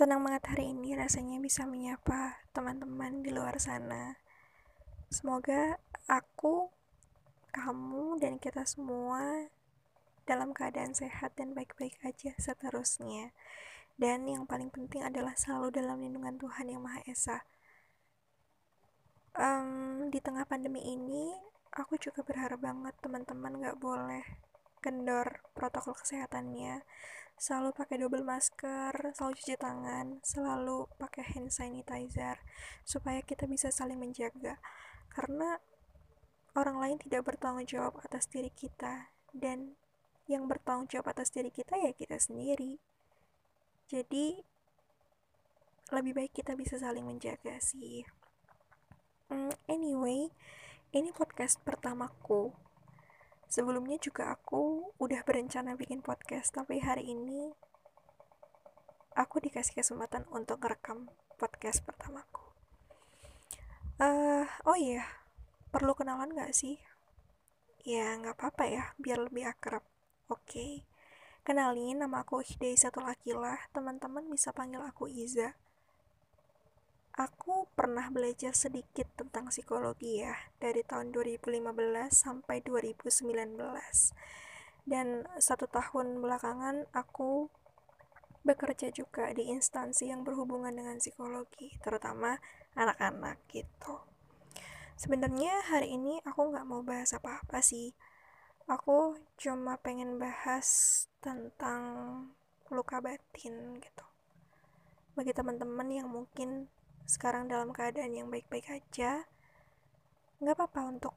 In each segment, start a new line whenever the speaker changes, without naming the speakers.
Senang banget hari ini rasanya bisa menyapa teman-teman di luar sana. Semoga aku, kamu, dan kita semua dalam keadaan sehat dan baik-baik aja seterusnya. Dan yang paling penting adalah selalu dalam lindungan Tuhan Yang Maha Esa. Um, di tengah pandemi ini, aku juga berharap banget teman-teman gak boleh kendor protokol kesehatannya selalu pakai double masker, selalu cuci tangan, selalu pakai hand sanitizer supaya kita bisa saling menjaga. Karena orang lain tidak bertanggung jawab atas diri kita dan yang bertanggung jawab atas diri kita ya kita sendiri. Jadi lebih baik kita bisa saling menjaga sih. Hmm, anyway, ini podcast pertamaku sebelumnya juga aku udah berencana bikin podcast tapi hari ini aku dikasih kesempatan untuk ngerekam podcast pertamaku. Uh, oh iya perlu kenalan gak sih? Ya nggak apa-apa ya biar lebih akrab. Oke okay. kenalin nama aku Ihdai Satu Akilah teman-teman bisa panggil aku Iza aku pernah belajar sedikit tentang psikologi ya dari tahun 2015 sampai 2019 dan satu tahun belakangan aku bekerja juga di instansi yang berhubungan dengan psikologi terutama anak-anak gitu. Sebenarnya hari ini aku nggak mau bahas apa-apa sih. Aku cuma pengen bahas tentang luka batin gitu. Bagi teman-teman yang mungkin sekarang dalam keadaan yang baik-baik aja nggak apa-apa untuk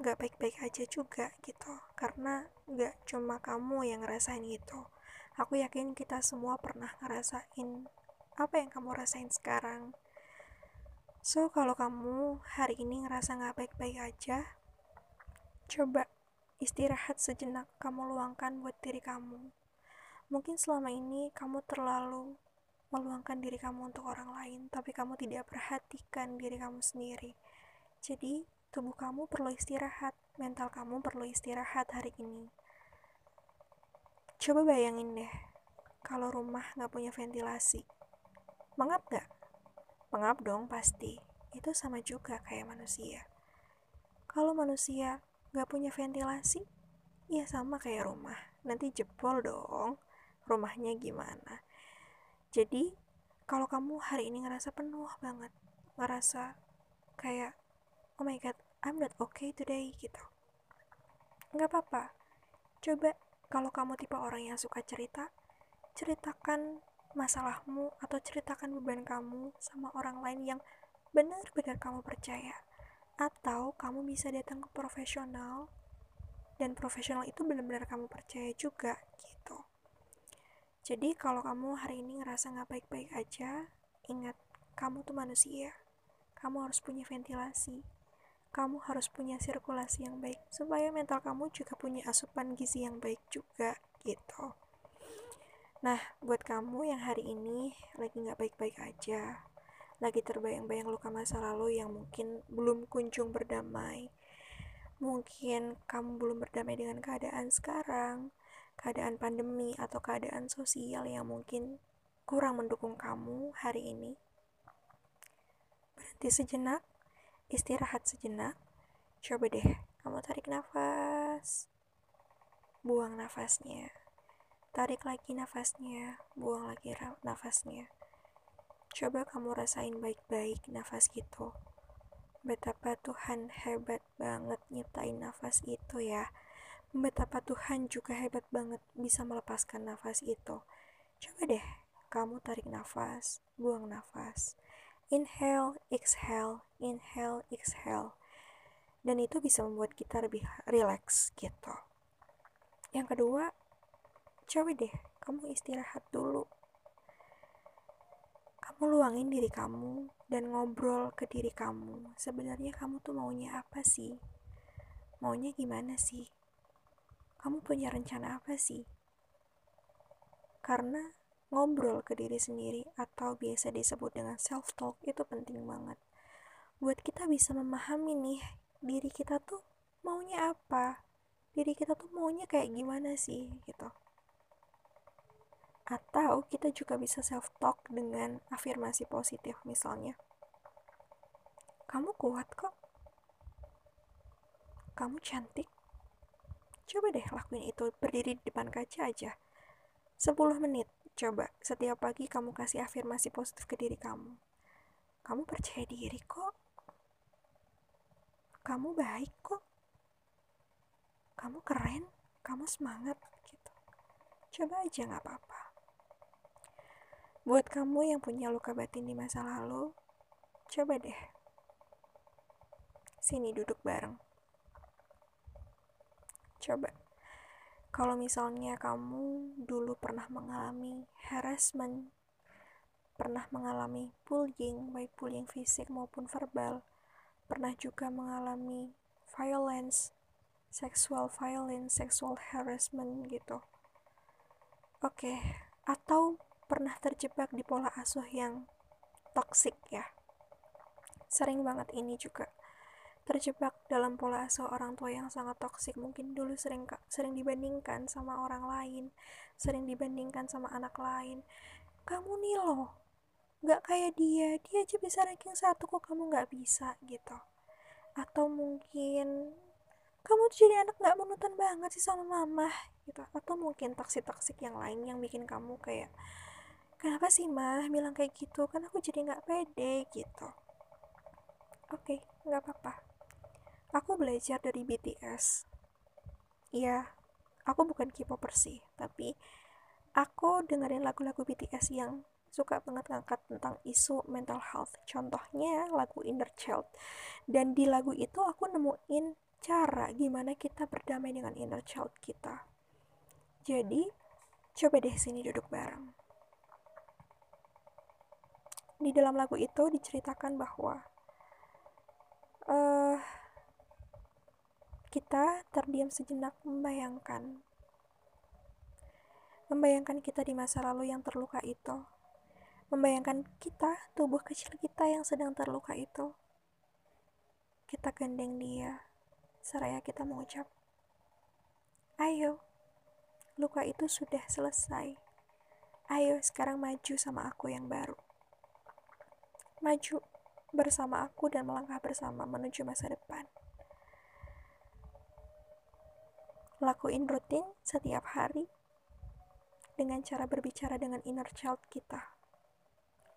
nggak baik-baik aja juga gitu. Karena nggak cuma kamu yang ngerasain itu aku yakin kita semua pernah ngerasain apa yang kamu rasain sekarang. So kalau kamu hari ini ngerasa nggak baik-baik aja coba istirahat sejenak kamu luangkan buat diri kamu. Mungkin selama ini kamu terlalu meluangkan diri kamu untuk orang lain, tapi kamu tidak perhatikan diri kamu sendiri. Jadi, tubuh kamu perlu istirahat, mental kamu perlu istirahat hari ini. Coba bayangin deh, kalau rumah nggak punya ventilasi. Mengap nggak? Mengap dong pasti. Itu sama juga kayak manusia. Kalau manusia nggak punya ventilasi, ya sama kayak rumah. Nanti jebol dong. Rumahnya gimana? Jadi, kalau kamu hari ini ngerasa penuh banget, ngerasa kayak, oh my god, I'm not okay today, gitu. Nggak apa-apa. Coba, kalau kamu tipe orang yang suka cerita, ceritakan masalahmu atau ceritakan beban kamu sama orang lain yang benar-benar kamu percaya. Atau kamu bisa datang ke profesional dan profesional itu benar-benar kamu percaya juga gitu. Jadi kalau kamu hari ini ngerasa nggak baik-baik aja, ingat kamu tuh manusia. Kamu harus punya ventilasi. Kamu harus punya sirkulasi yang baik supaya mental kamu juga punya asupan gizi yang baik juga gitu. Nah, buat kamu yang hari ini lagi nggak baik-baik aja, lagi terbayang-bayang luka masa lalu yang mungkin belum kunjung berdamai, mungkin kamu belum berdamai dengan keadaan sekarang, keadaan pandemi atau keadaan sosial yang mungkin kurang mendukung kamu hari ini, berhenti sejenak, istirahat sejenak. Coba deh, kamu tarik nafas, buang nafasnya. Tarik lagi nafasnya, buang lagi nafasnya. Coba kamu rasain baik-baik nafas gitu. Betapa Tuhan hebat banget nyiptain nafas itu ya betapa Tuhan juga hebat banget bisa melepaskan nafas itu. Coba deh, kamu tarik nafas, buang nafas. Inhale, exhale, inhale, exhale. Dan itu bisa membuat kita lebih relax gitu. Yang kedua, coba deh, kamu istirahat dulu. Kamu luangin diri kamu dan ngobrol ke diri kamu. Sebenarnya kamu tuh maunya apa sih? Maunya gimana sih? Kamu punya rencana apa sih? Karena ngobrol ke diri sendiri atau biasa disebut dengan self-talk itu penting banget. Buat kita bisa memahami nih, diri kita tuh maunya apa? Diri kita tuh maunya kayak gimana sih gitu. Atau kita juga bisa self-talk dengan afirmasi positif misalnya. Kamu kuat kok. Kamu cantik. Coba deh lakuin itu berdiri di depan kaca aja. 10 menit. Coba setiap pagi kamu kasih afirmasi positif ke diri kamu. Kamu percaya diri kok. Kamu baik kok. Kamu keren, kamu semangat gitu. Coba aja nggak apa-apa. Buat kamu yang punya luka batin di masa lalu, coba deh. Sini duduk bareng. Coba. Kalau misalnya kamu dulu pernah mengalami harassment, pernah mengalami bullying, baik bullying fisik maupun verbal, pernah juga mengalami violence, sexual violence, sexual harassment gitu. Oke, okay. atau pernah terjebak di pola asuh yang toksik ya. Sering banget ini juga terjebak dalam pola asuh orang tua yang sangat toksik. Mungkin dulu sering sering dibandingkan sama orang lain sering dibandingkan sama anak lain. Kamu nih loh nggak kayak dia dia aja bisa ranking satu kok kamu nggak bisa gitu. Atau mungkin kamu tuh jadi anak nggak monoton banget sih sama mama gitu. Atau mungkin toksik toksik yang lain yang bikin kamu kayak kenapa sih mah bilang kayak gitu? Kan aku jadi nggak pede gitu. Oke okay, nggak apa-apa Aku belajar dari BTS. Iya, aku bukan K-popper tapi aku dengerin lagu-lagu BTS yang suka banget ngangkat tentang isu mental health. Contohnya lagu Inner Child. Dan di lagu itu aku nemuin cara gimana kita berdamai dengan inner child kita. Jadi, coba deh sini duduk bareng. Di dalam lagu itu diceritakan bahwa uh, kita terdiam sejenak membayangkan. Membayangkan kita di masa lalu yang terluka itu. Membayangkan kita, tubuh kecil kita yang sedang terluka itu. Kita gandeng dia, seraya kita mengucap, Ayo, luka itu sudah selesai. Ayo sekarang maju sama aku yang baru. Maju bersama aku dan melangkah bersama menuju masa depan. Lakuin rutin setiap hari dengan cara berbicara dengan inner child kita.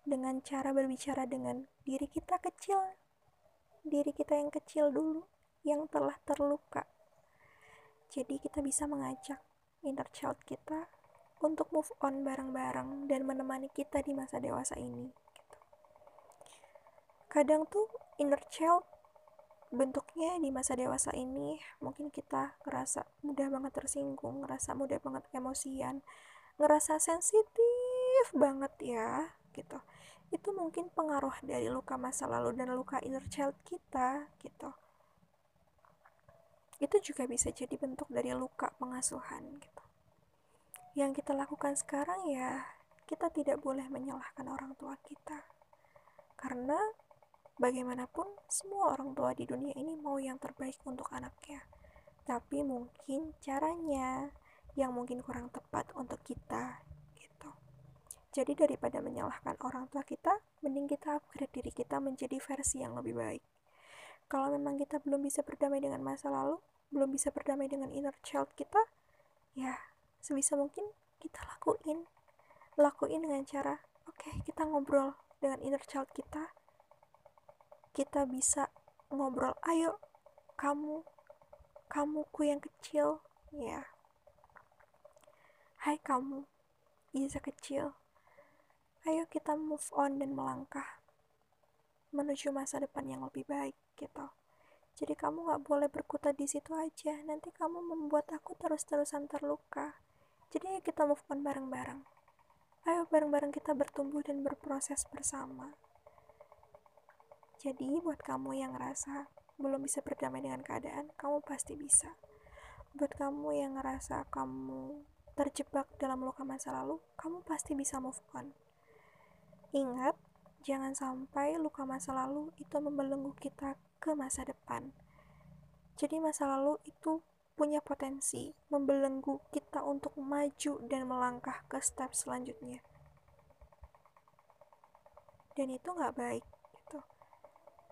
Dengan cara berbicara dengan diri kita kecil, diri kita yang kecil dulu, yang telah terluka. Jadi kita bisa mengajak inner child kita untuk move on bareng-bareng dan menemani kita di masa dewasa ini. Gitu. Kadang tuh inner child bentuknya di masa dewasa ini mungkin kita ngerasa mudah banget tersinggung, ngerasa mudah banget emosian, ngerasa sensitif banget ya gitu. Itu mungkin pengaruh dari luka masa lalu dan luka inner child kita gitu. Itu juga bisa jadi bentuk dari luka pengasuhan gitu. Yang kita lakukan sekarang ya kita tidak boleh menyalahkan orang tua kita. Karena Bagaimanapun, semua orang tua di dunia ini mau yang terbaik untuk anaknya. Tapi mungkin caranya yang mungkin kurang tepat untuk kita gitu. Jadi daripada menyalahkan orang tua kita, mending kita upgrade diri kita menjadi versi yang lebih baik. Kalau memang kita belum bisa berdamai dengan masa lalu, belum bisa berdamai dengan inner child kita, ya sebisa mungkin kita lakuin. Lakuin dengan cara, oke okay, kita ngobrol dengan inner child kita, kita bisa ngobrol ayo kamu kamuku yang kecil. Ya. Hai kamu Iza kecil. Ayo kita move on dan melangkah menuju masa depan yang lebih baik gitu. Jadi kamu gak boleh berkutat di situ aja. Nanti kamu membuat aku terus-terusan terluka. Jadi kita move on bareng-bareng. Ayo bareng-bareng kita bertumbuh dan berproses bersama jadi, buat kamu yang ngerasa belum bisa berdamai dengan keadaan, kamu pasti bisa. Buat kamu yang ngerasa kamu terjebak dalam luka masa lalu, kamu pasti bisa move on. Ingat, jangan sampai luka masa lalu itu membelenggu kita ke masa depan. Jadi masa lalu itu punya potensi membelenggu kita untuk maju dan melangkah ke step selanjutnya dan itu nggak baik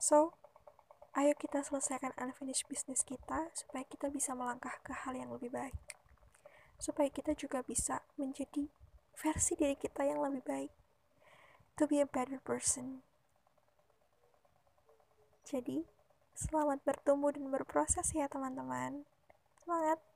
so ayo kita selesaikan unfinished business kita supaya kita bisa melangkah ke hal yang lebih baik supaya kita juga bisa menjadi versi diri kita yang lebih baik to be a better person jadi, selamat bertumbuh dan berproses ya teman-teman. Semangat!